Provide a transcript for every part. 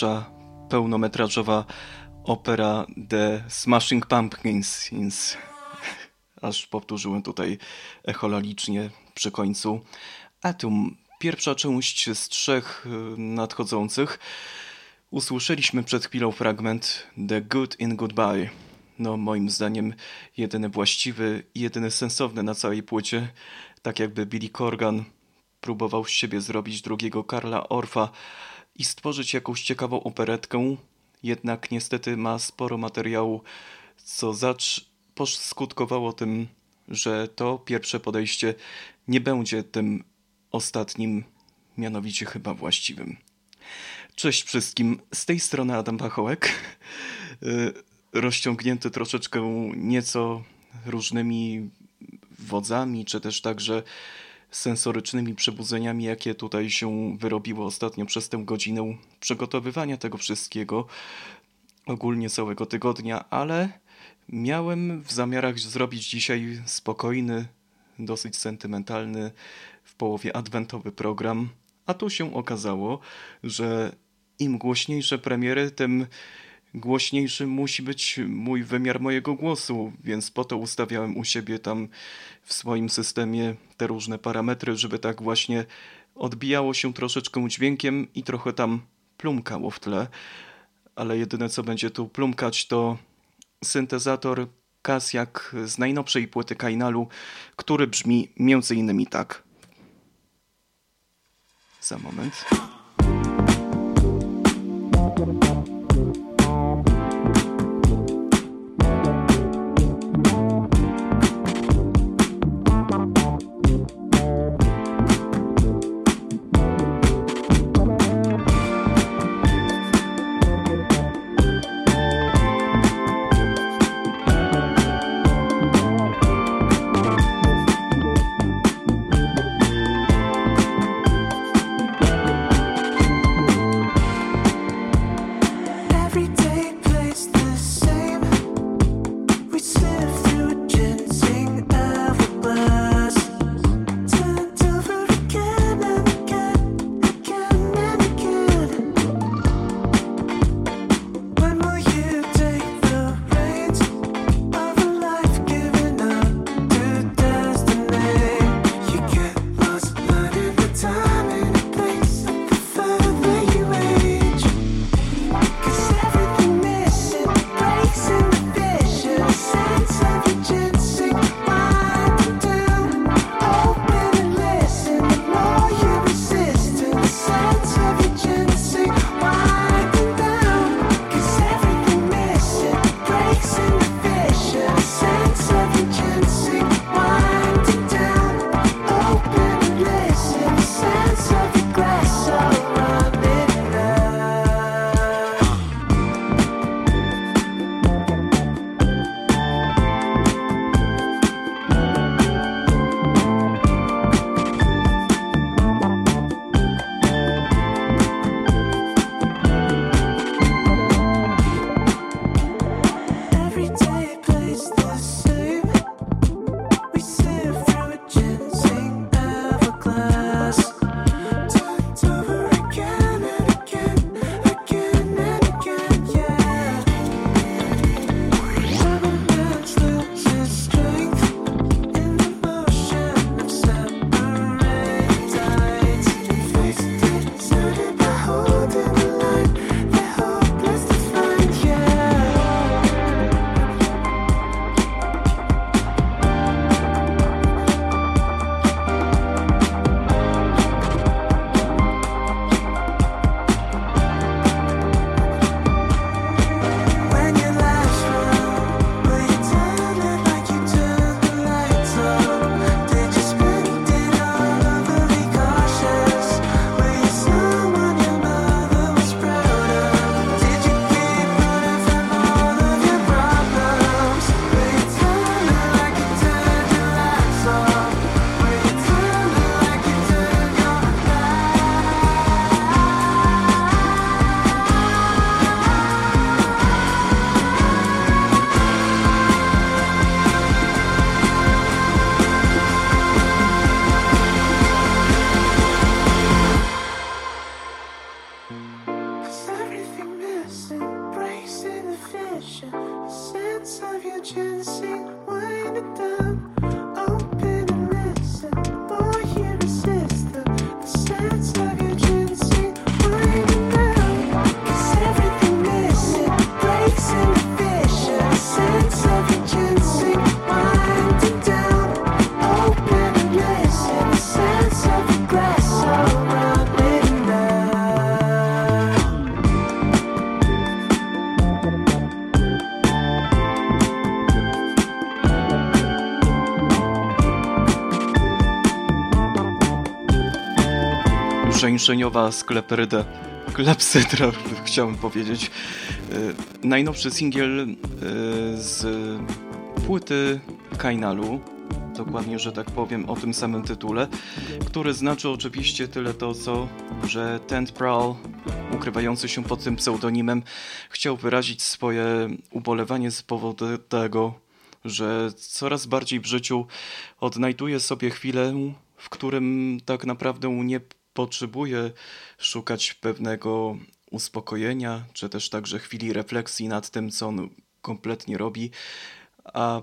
pierwsza pełnometrażowa opera The Smashing Pumpkins. Aż powtórzyłem tutaj echolalicznie przy końcu. Atom, pierwsza część z trzech y, nadchodzących. Usłyszeliśmy przed chwilą fragment The Good in Goodbye. No, moim zdaniem, jedyny właściwy i jedyny sensowny na całej płycie. Tak jakby Billy Corgan próbował z siebie zrobić drugiego Karla Orfa i stworzyć jakąś ciekawą operetkę, jednak niestety ma sporo materiału, co zacz poskutkowało tym, że to pierwsze podejście nie będzie tym ostatnim, mianowicie chyba właściwym. Cześć wszystkim, z tej strony Adam Pachołek, y, rozciągnięty troszeczkę nieco różnymi wodzami, czy też także sensorycznymi przebudzeniami, jakie tutaj się wyrobiło ostatnio przez tę godzinę przygotowywania tego wszystkiego, ogólnie całego tygodnia, ale miałem w zamiarach zrobić dzisiaj spokojny, dosyć sentymentalny, w połowie adwentowy program, a tu się okazało, że im głośniejsze premiery, tym głośniejszy musi być mój wymiar mojego głosu, więc po to ustawiałem u siebie tam w swoim systemie te różne parametry, żeby tak właśnie odbijało się troszeczkę dźwiękiem i trochę tam plumkało w tle. Ale jedyne co będzie tu plumkać to syntezator Kasiak z najnowszej płyty Kainalu, który brzmi między innymi tak. Za moment. Żeńszeniowa skleperyda, klepsydra chciałem powiedzieć. E, najnowszy singiel e, z płyty Kainalu, dokładnie, że tak powiem, o tym samym tytule, który znaczy oczywiście tyle to, co, że Tent Prowl, ukrywający się pod tym pseudonimem, chciał wyrazić swoje ubolewanie z powodu tego, że coraz bardziej w życiu odnajduje sobie chwilę, w którym tak naprawdę nie potrzebuje szukać pewnego uspokojenia, czy też także chwili refleksji nad tym, co on kompletnie robi, a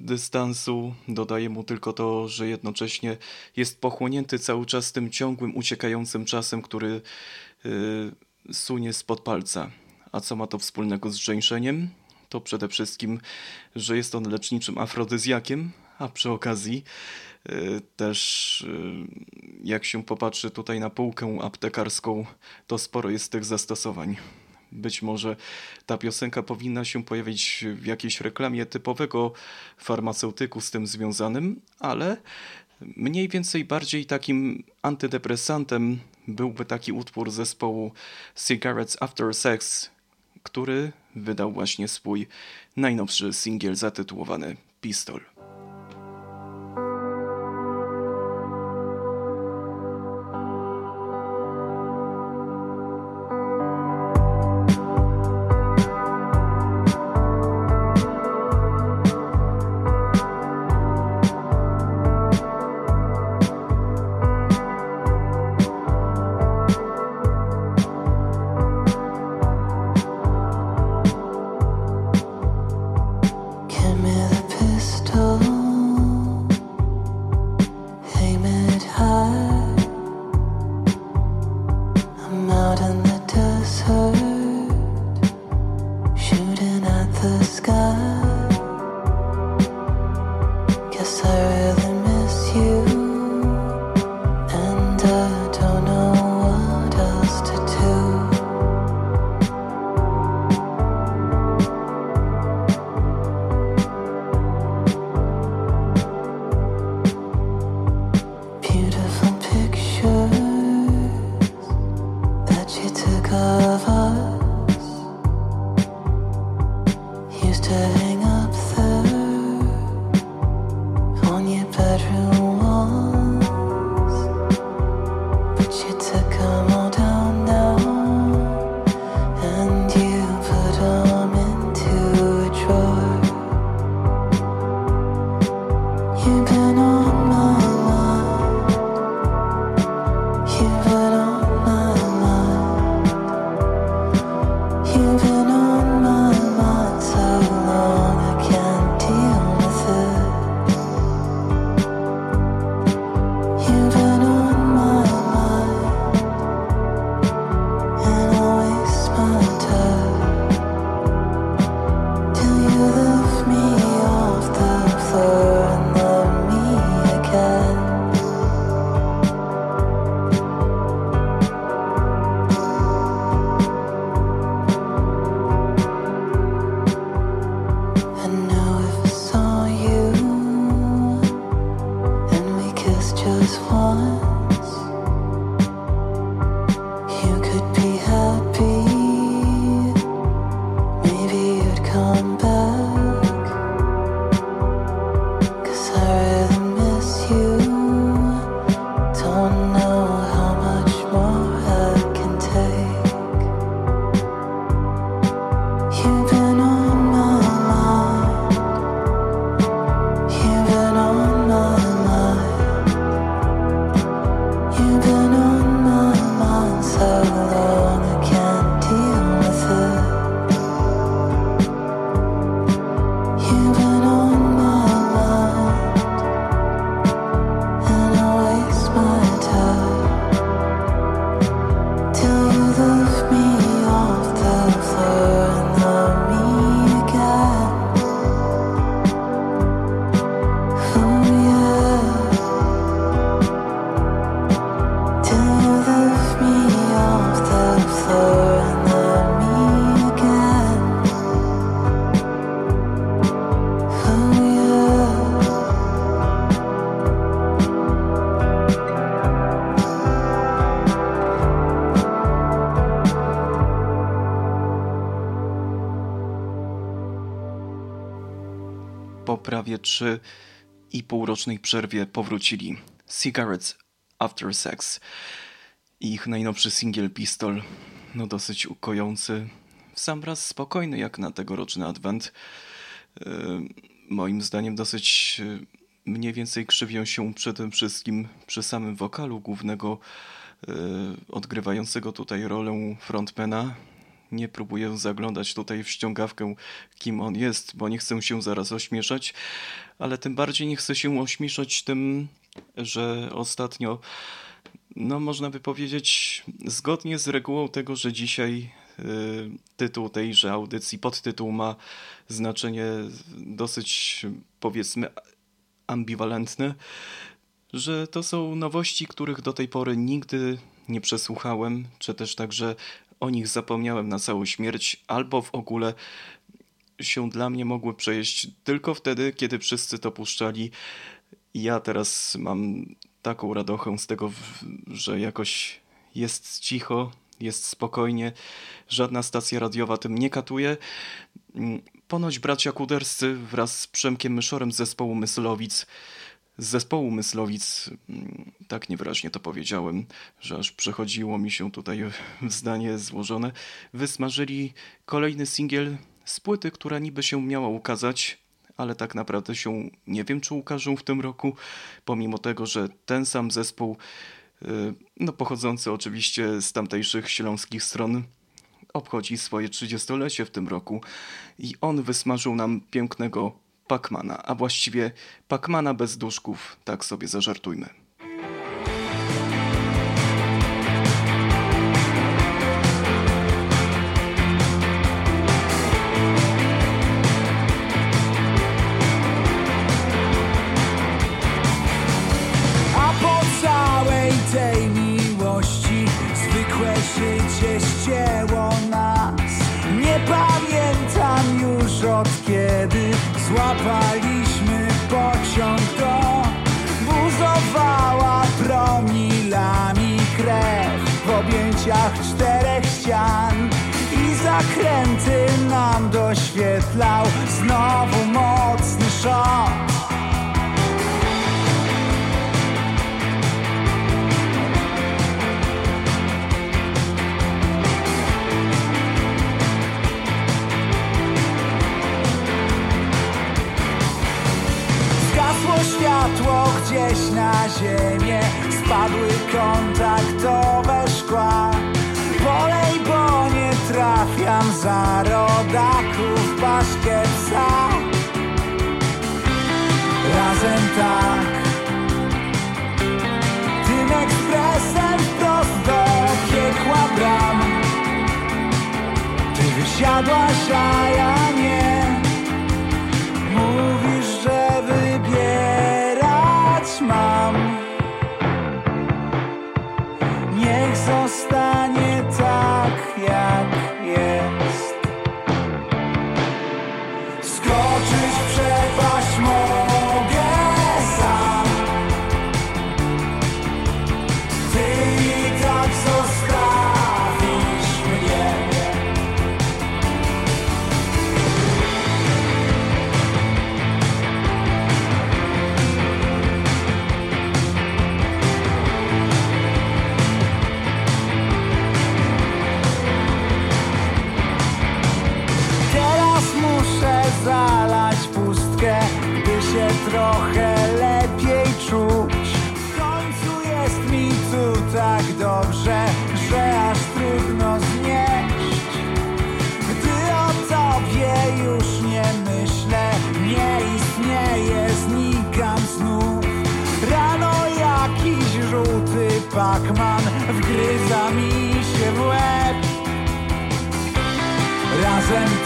dystansu dodaje mu tylko to, że jednocześnie jest pochłonięty cały czas tym ciągłym, uciekającym czasem, który yy, sunie spod palca. A co ma to wspólnego z żeńszeniem? To przede wszystkim, że jest on leczniczym afrodyzjakiem, a przy okazji też yy, jak się popatrzy tutaj na półkę aptekarską, to sporo jest tych zastosowań. Być może ta piosenka powinna się pojawić w jakiejś reklamie typowego farmaceutyku z tym związanym, ale mniej więcej bardziej takim antydepresantem byłby taki utwór zespołu Cigarettes After Sex, który wydał właśnie swój najnowszy singiel zatytułowany Pistol. Trzy i półrocznej przerwie powrócili. Cigarettes After Sex. Ich najnowszy singiel Pistol, no dosyć ukojący, w sam raz spokojny jak na tegoroczny adwent. Yy, moim zdaniem dosyć yy, mniej więcej krzywią się przy tym wszystkim przy samym wokalu głównego yy, odgrywającego tutaj rolę frontmana. Nie próbuję zaglądać tutaj w ściągawkę, kim on jest, bo nie chcę się zaraz ośmieszać, ale tym bardziej nie chcę się ośmieszać tym, że ostatnio, no można by powiedzieć, zgodnie z regułą tego, że dzisiaj y, tytuł tejże audycji, podtytuł ma znaczenie dosyć, powiedzmy, ambiwalentne, że to są nowości, których do tej pory nigdy nie przesłuchałem, czy też także o nich zapomniałem na całą śmierć, albo w ogóle się dla mnie mogły przejeść tylko wtedy, kiedy wszyscy to puszczali. Ja teraz mam taką radochę z tego, że jakoś jest cicho, jest spokojnie, żadna stacja radiowa tym nie katuje. Ponoć bracia Kuderscy wraz z Przemkiem Myszorem z zespołu Myslowic z zespołu Myslowic, mm, tak niewyraźnie to powiedziałem, że aż przechodziło mi się tutaj zdanie złożone, wysmażyli kolejny singiel z płyty, która niby się miała ukazać, ale tak naprawdę się nie wiem, czy ukażą w tym roku, pomimo tego, że ten sam zespół, y, no pochodzący oczywiście z tamtejszych śląskich stron, obchodzi swoje 30-lecie w tym roku i on wysmażył nam pięknego Pacmana, a właściwie Pacmana bez duszków, tak sobie zażartujmy. Światło gdzieś na ziemię. Spadły kontaktowe szkła. Polej, bo nie trafiam za rodaków paszkę psa Razem tak. Tym ekspresem wprost do piekła bram. Ty wysiadłaś, a ja nie. Mówisz, mam. Niech zostanie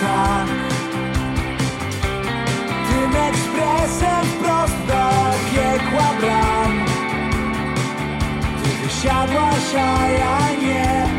tak. Tym ekspresem wprost do piekła bram. Ty wysiadłaś, a ja nie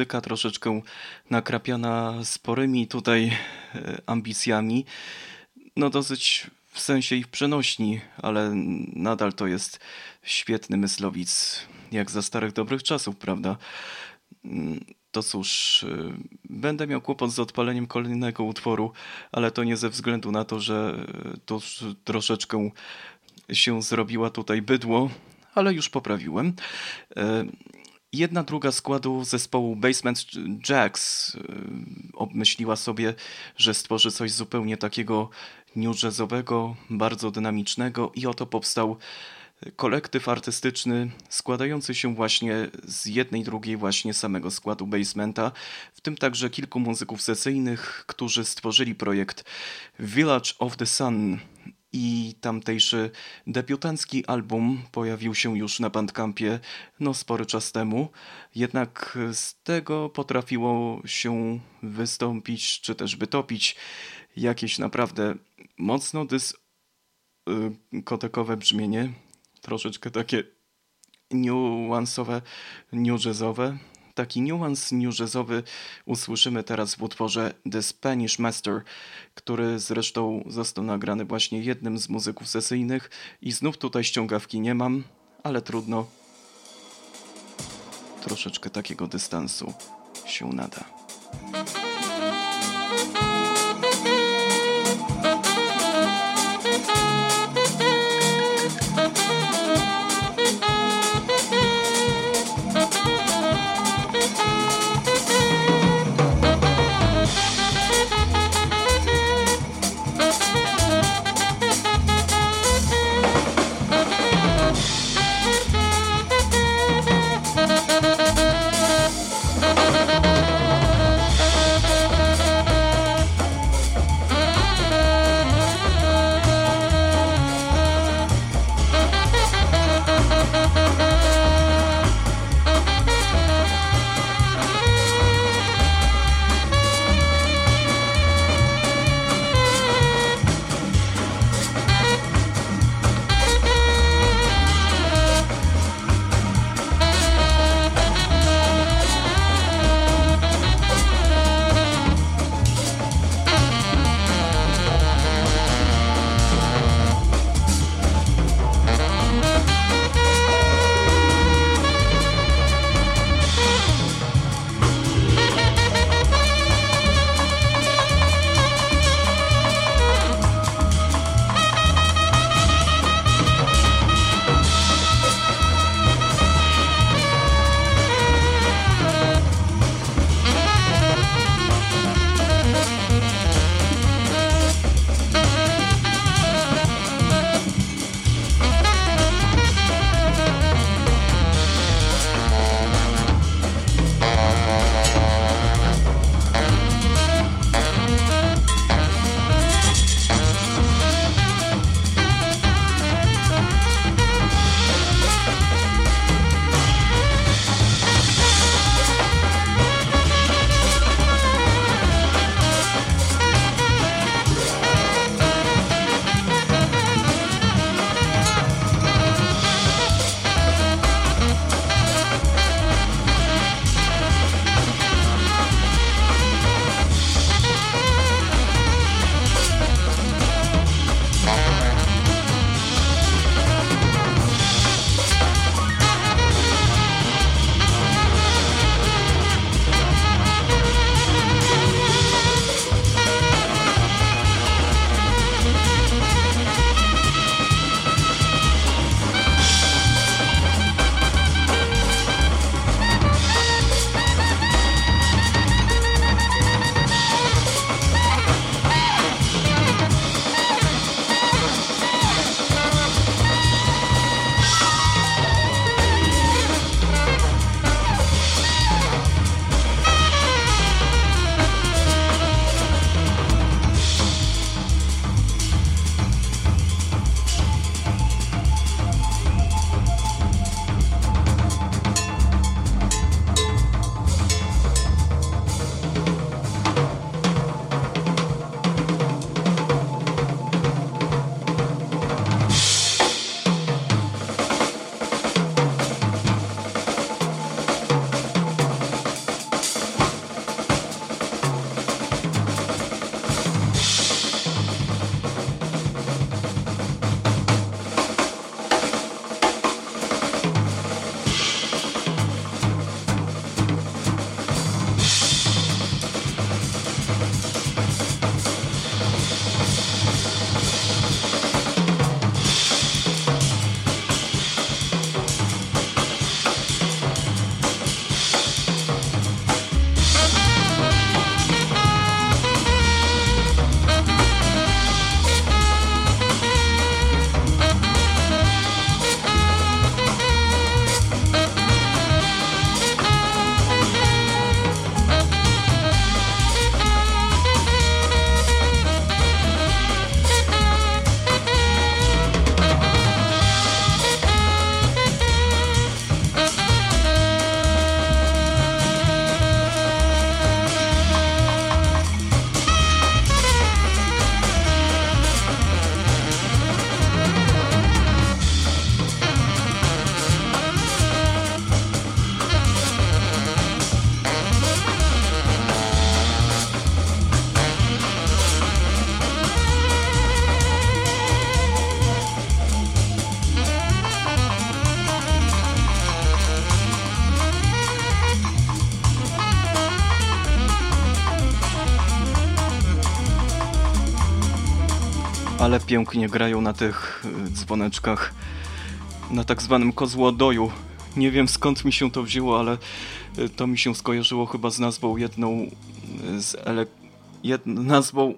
Muzyka troszeczkę nakrapiana sporymi tutaj e, ambicjami. No dosyć w sensie ich przenośni, ale nadal to jest świetny myslowic, jak za starych dobrych czasów, prawda? Mm, To cóż, y, będę miał kłopot z odpaleniem kolejnego utworu, ale to nie ze względu na to, że y, to troszeczkę się zrobiła tutaj bydło, ale już poprawiłem. Jedna druga składu zespołu Basement Jacks y, obmyśliła sobie, że stworzy coś zupełnie takiego new jazzowego, bardzo dynamicznego i oto powstał kolektyw artystyczny składający się właśnie z jednej drugiej właśnie samego składu Basementa, w tym także kilku muzyków sesyjnych, którzy stworzyli projekt Village of the Sun i tamtejszy debiutancki album pojawił się już na Bandcampie no spory czas temu, jednak z tego potrafiło się wystąpić, czy też wytopić jakieś naprawdę mocno dys y, brzmienie, troszeczkę takie niuansowe, new jazzowe. Taki niuans new jazzowy usłyszymy teraz w utworze The Spanish Master, który zresztą został nagrany właśnie jednym z muzyków sesyjnych i znów tutaj ściągawki nie mam, ale trudno. Troszeczkę takiego dystansu się nada. Ale pięknie grają na tych y, dzwoneczkach, na tak zwanym kozłodoju. Nie wiem skąd mi się to wzięło, ale y, to mi się skojarzyło chyba z nazwą jedną y, z ele jed nazwą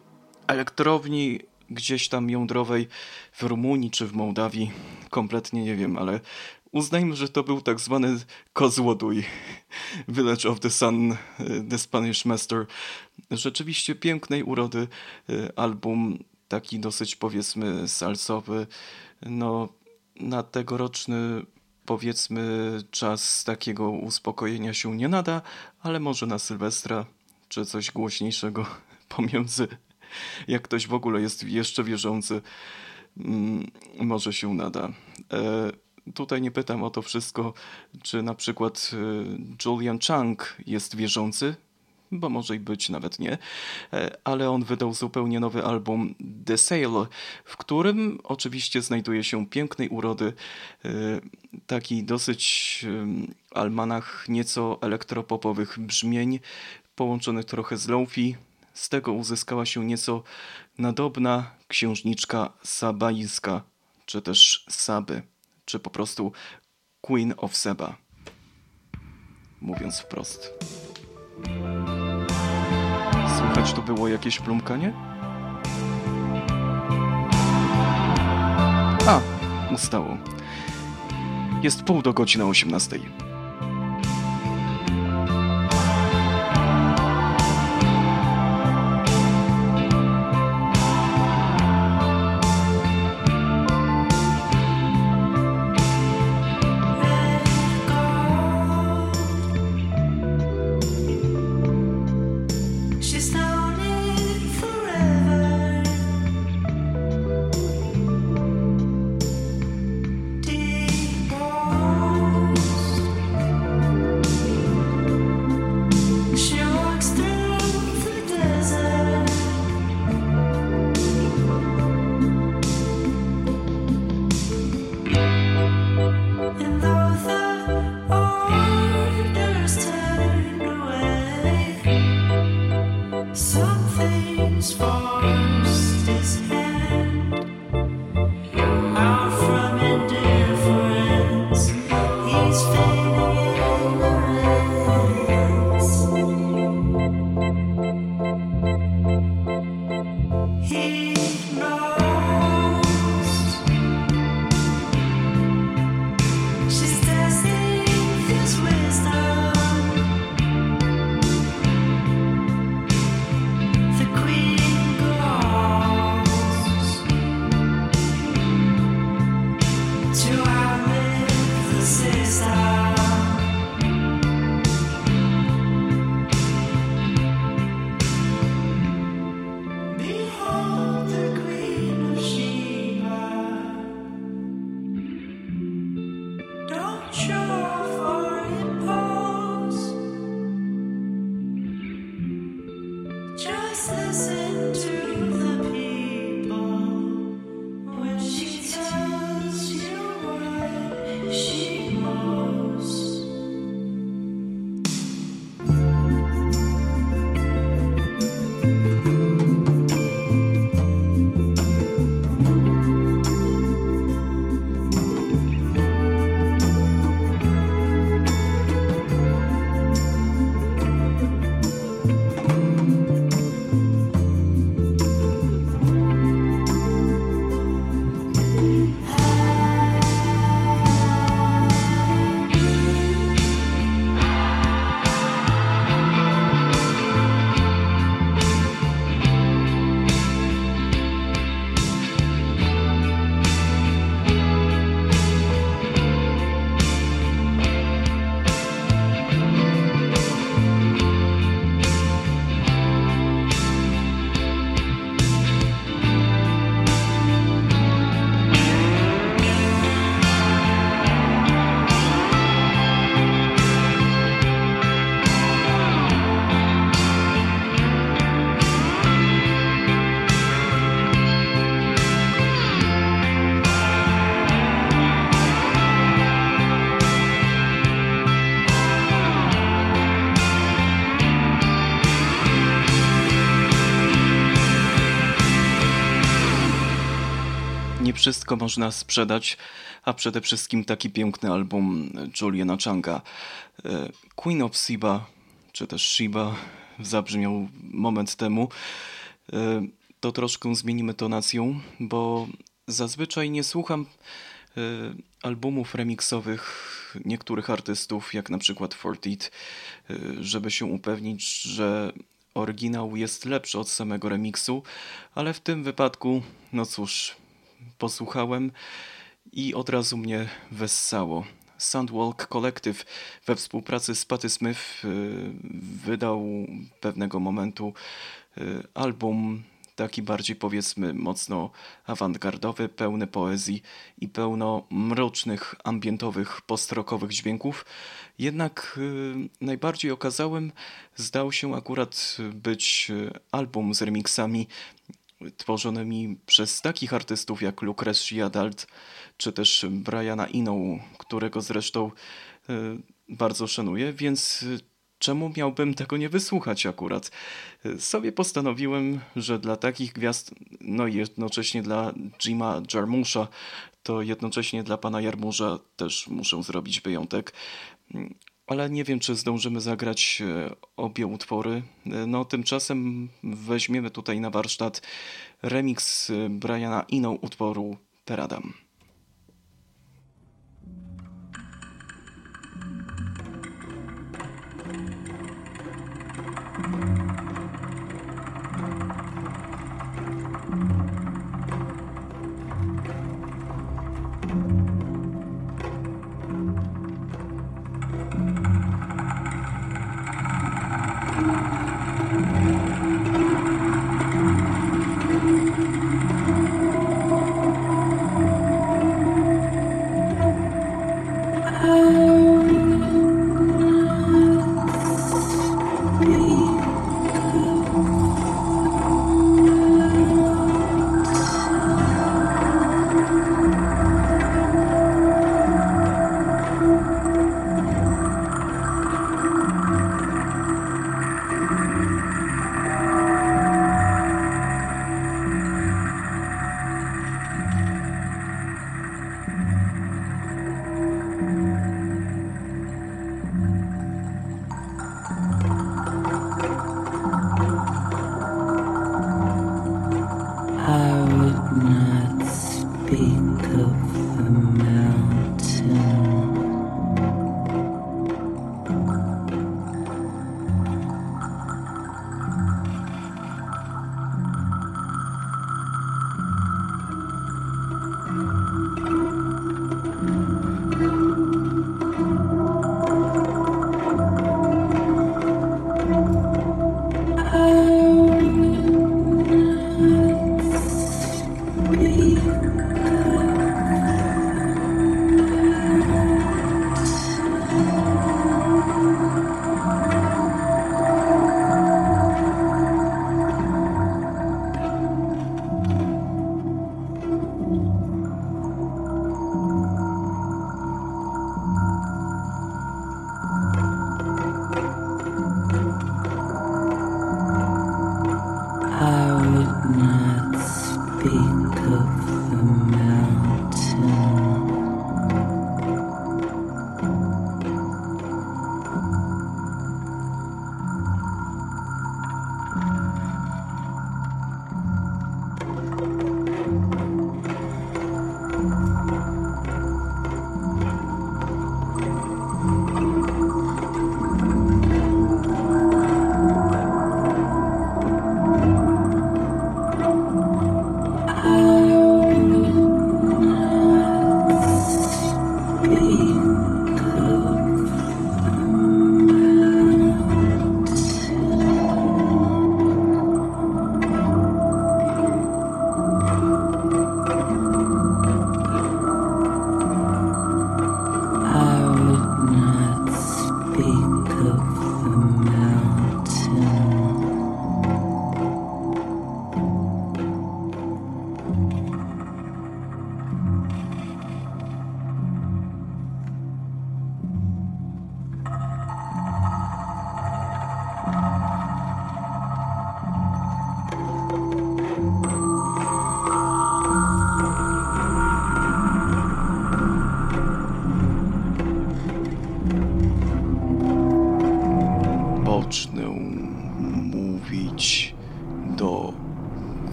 elektrowni gdzieś tam jądrowej w Rumunii czy w Mołdawii. Kompletnie nie wiem, ale uznajmy, że to był tak zwany kozłodój. Village of the Sun, The Spanish Master. Rzeczywiście pięknej urody album taki dosyć powiedzmy salsowy. No, na tegoroczny powiedzmy czas takiego uspokojenia się nie nada, ale może na Sylwestra czy coś głośniejszego pomiędzy, jak ktoś w ogóle jest jeszcze wierzący, mm, może się nada. E, tutaj nie pytam o to wszystko, czy na przykład e, Julian Chang jest wierzący, bo może i być, nawet nie, e, ale on wydał zupełnie nowy album The Sale, w którym oczywiście znajduje się pięknej urody e, taki dosyć almanach nieco elektropopowych brzmień, połączony trochę z lofi. Z tego uzyskała się nieco nadobna księżniczka sabaiska, czy też Saby, czy po prostu Queen of Seba. Mówiąc wprost. Słychać tu było jakieś plumkanie? A, ustało. Jest pół do godziny 18. wszystko można sprzedać, a przede wszystkim taki piękny album Juliana Changa. E, Queen of Siba, czy też Shiba, zabrzmiał moment temu. E, To troszkę zmienimy tonacją, bo zazwyczaj nie słucham e, albumów remixowych niektórych artystów, jak na przykład Fortit, żeby się upewnić, że oryginał jest lepszy od samego remiksu, ale w tym wypadku, no cóż, posłuchałem i od razu mnie wessało. Sandwalk Collective we współpracy z Patty Smith y, wydał pewnego momentu y, album taki bardziej powiedzmy mocno awangardowy, pełny poezji i pełno mrocznych, ambientowych, postrokowych dźwięków. Jednak y, najbardziej okazałym zdał się akurat być album z remixami tworzonymi przez takich artystów jak Lucretia Dalt, czy też Briana Eno, którego zresztą y, bardzo szanuję, więc y, czemu miałbym tego nie wysłuchać akurat? Y, Sobie postanowiłem, że dla takich gwiazd, no i jednocześnie dla Jima Jarmusza, to jednocześnie dla pana Jarmusza też muszę zrobić wyjątek. Ale nie wiem, czy zdążymy zagrać e, obie utwory. E, No, tymczasem weźmiemy tutaj na warsztat remix e, Briana Eno utworu Peradam.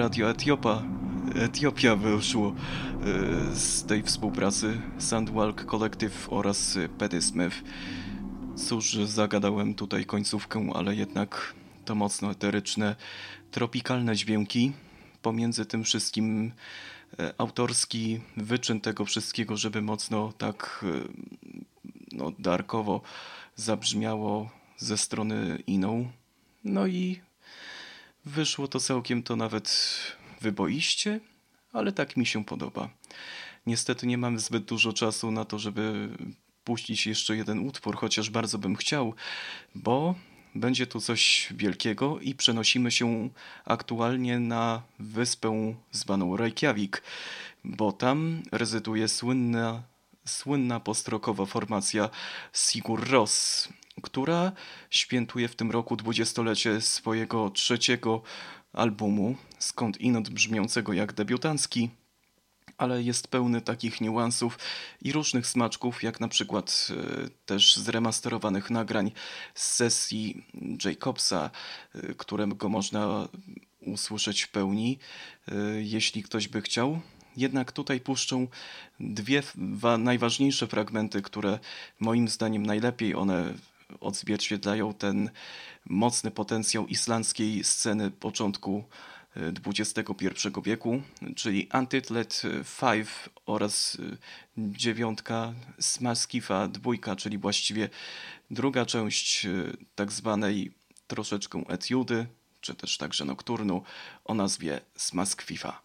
Radio Etiopa. Etiopia wyszło e, z tej współpracy Sandwalk Collective oraz Petty Smith. Cóż, zagadałem tutaj końcówkę, ale jednak to mocno eteryczne, tropikalne dźwięki. Pomiędzy tym wszystkim e, autorski wyczyn tego wszystkiego, żeby mocno tak e, no, darkowo zabrzmiało ze strony iną. No i wyszło to całkiem to nawet wyboiście, ale tak mi się podoba. Niestety nie mam zbyt dużo czasu na to, żeby puścić jeszcze jeden utwór, chociaż bardzo bym chciał, bo będzie tu coś wielkiego i przenosimy się aktualnie na wyspę zwaną Reykjavik, bo tam rezyduje słynna, słynna postrokowa formacja Sigur Rós, która świętuje w tym roku dwudziestolecie swojego trzeciego albumu, skąd inąd brzmiącego jak debiutancki, ale jest pełny takich niuansów i różnych smaczków, jak na przykład e, też zremasterowanych nagrań z sesji Jacobsa, e, którego można usłyszeć w pełni, e, jeśli ktoś by chciał. Jednak tutaj puszczą dwie wa- najważniejsze fragmenty, które moim zdaniem najlepiej one odzwierciedlają ten mocny potencjał islandzkiej sceny początku e, XXI wieku, czyli Untitled 5 oraz e, dziewiątka Smaskifa dwójka, czyli właściwie druga część e, tak zwanej troszeczkę etiudy, czy też także nokturnu o nazwie Smaskfifa.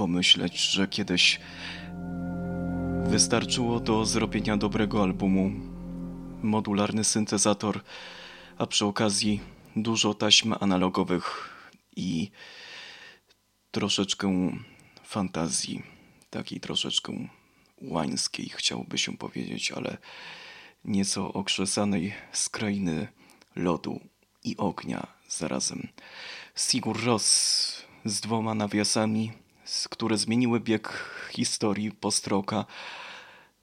Pomyśleć, że kiedyś wystarczyło do zrobienia dobrego albumu modularny syntezator, a przy okazji dużo taśm analogowych i troszeczkę fantazji, takiej troszeczkę łańskiej, chciałoby się powiedzieć, ale nieco okrzesanej z krainy lodu i ognia zarazem. Sigur Ros z dwoma nawiasami, które zmieniły bieg historii postroka,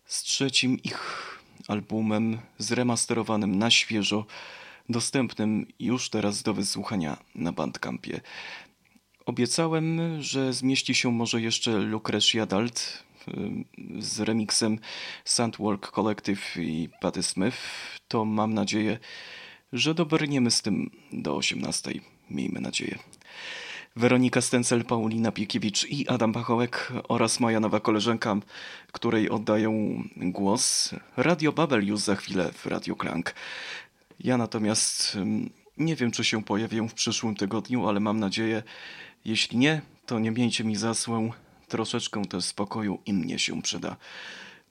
z trzecim ich albumem zremasterowanym na świeżo, dostępnym już teraz do wysłuchania na Bandcampie. Obiecałem, że zmieści się może jeszcze Lucretia Dalt y, z remixem Sandwork Collective i Patty Smith. To mam nadzieję, że dobrniemy z tym do 18. Miejmy nadzieję. Weronika Stencel, Paulina Piekiewicz i Adam Pachołek oraz moja nowa koleżanka, której oddaję głos. Radio Babel już za chwilę w Radio Klank. Ja natomiast ym, nie wiem, czy się pojawię w przyszłym tygodniu, ale mam nadzieję, jeśli nie, to nie miejcie mi za złą. Troszeczkę też spokoju i mnie się przyda.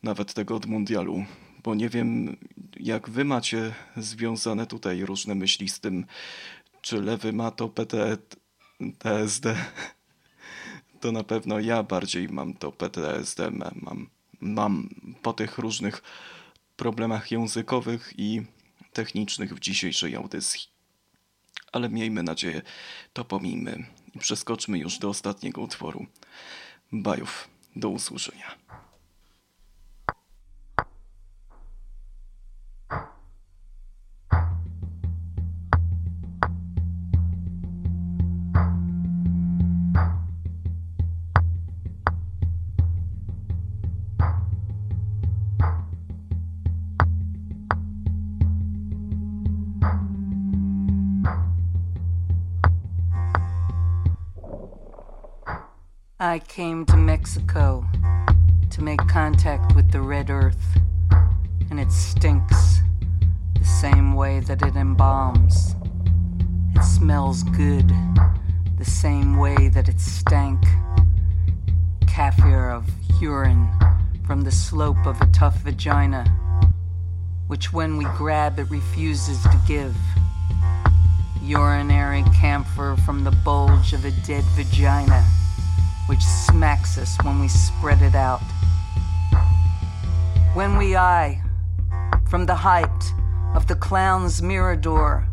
Nawet tego od mundialu, bo nie wiem, jak wy macie związane tutaj różne myśli z tym, czy lewy ma to PT, TSD. To na pewno ja bardziej mam to PTSD, mam, mam po tych różnych problemach językowych i technicznych w dzisiejszej audycji. Ale miejmy nadzieję, to pomijmy i przeskoczmy już do ostatniego utworu. Bajów, do usłyszenia. I came to Mexico to make contact with the red earth, and it stinks the same way that it embalms. It smells good the same way that it stank. Kaffir of urine from the slope of a tough vagina, which when we grab it refuses to give. Urinary camphor from the bulge of a dead vagina which smacks us when we spread it out. When we eye, from the height of the clown's mirador,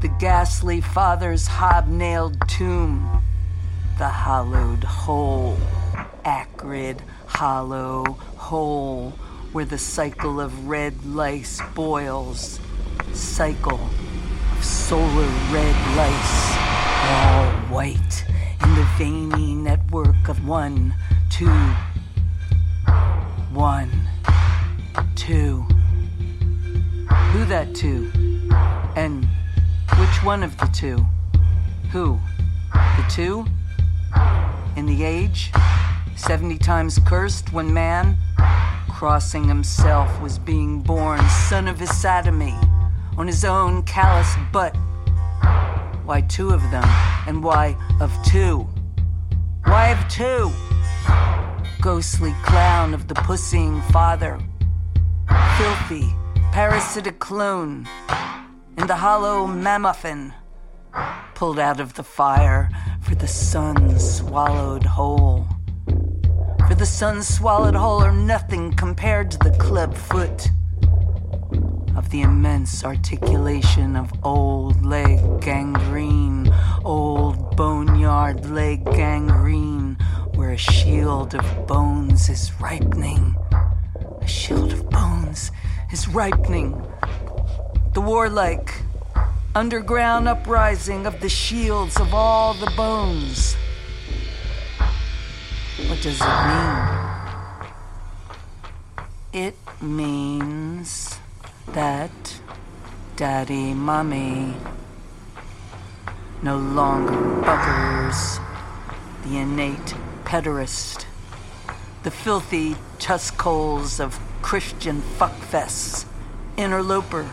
the ghastly father's hobnailed tomb, the hollowed hole, acrid, hollow hole, where the cycle of red lice boils, cycle of solar red lice, all white veiny network of one, two, one, two. Who that two? And which one of the two? Who? The two? In the age? Seventy times cursed when man, crossing himself, was being born, son of his sodomy, on his own callous butt. Why two of them? And why of two? Of two? Ghostly clown of the pussying father. Filthy, parasitic clone. In the hollow mammuffin. Pulled out of the fire for the sun swallowed whole. For the sun swallowed whole are nothing compared to the club foot of the immense articulation of old leg gangrene, old boneyard leg gangrene, where a shield of bones is ripening. A shield of bones is ripening. The warlike, underground uprising of the shields of all the bones. What does it mean? It means that daddy mommy no longer buggers the innate pederast, the filthy tuskholes of Christian fuckfests, interloper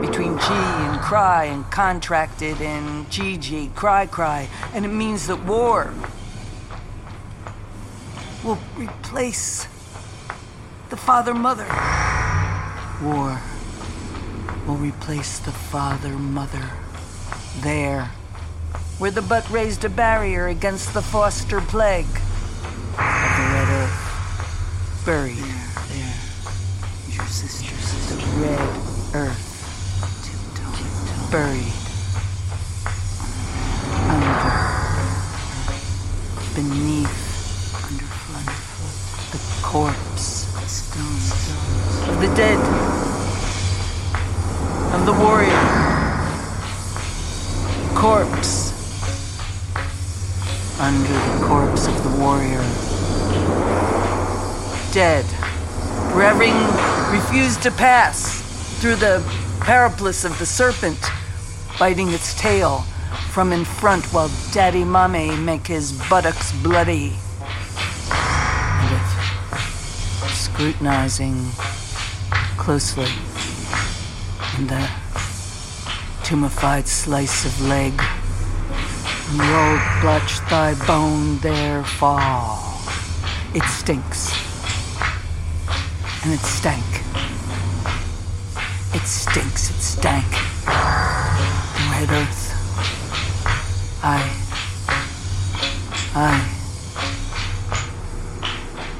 between G and cry and contracted and GG, cry cry, and it means that war will replace the father mother. War will replace the father mother. There, where the butt raised a barrier against the foster plague. Of the red earth. Buried. There, your sisters, the red earth. Buried. Under, beneath, underfoot, the corpse, stones of the dead, of the warrior, corpse, under the corpse of the warrior, dead, having refused to pass through the paraplus of the serpent, biting its tail from in front while Daddy Mame make his buttocks bloody. And scrutinizing closely in the tumefied slice of leg, and the old blotched thigh bone there fall, it stinks. And it stank. It stinks, it stank. Red earth. I. I.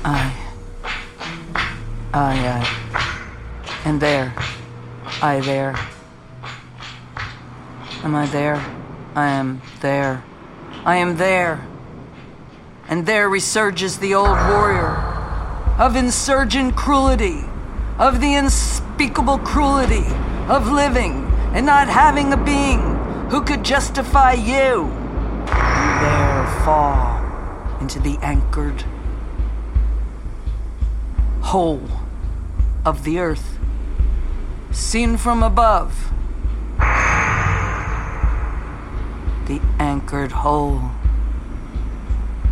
I. I, I. And there. I there. Am I there? I am there. I am there. And there resurges the old warrior of insurgent cruelty, of the unspeakable cruelty of living and not having a being who could justify you. And there fall into the anchored hole of the earth, seen from above. The anchored hole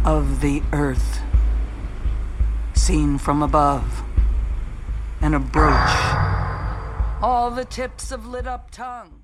of the earth, seen from above, and a brooch. All the tips of lit up tongue.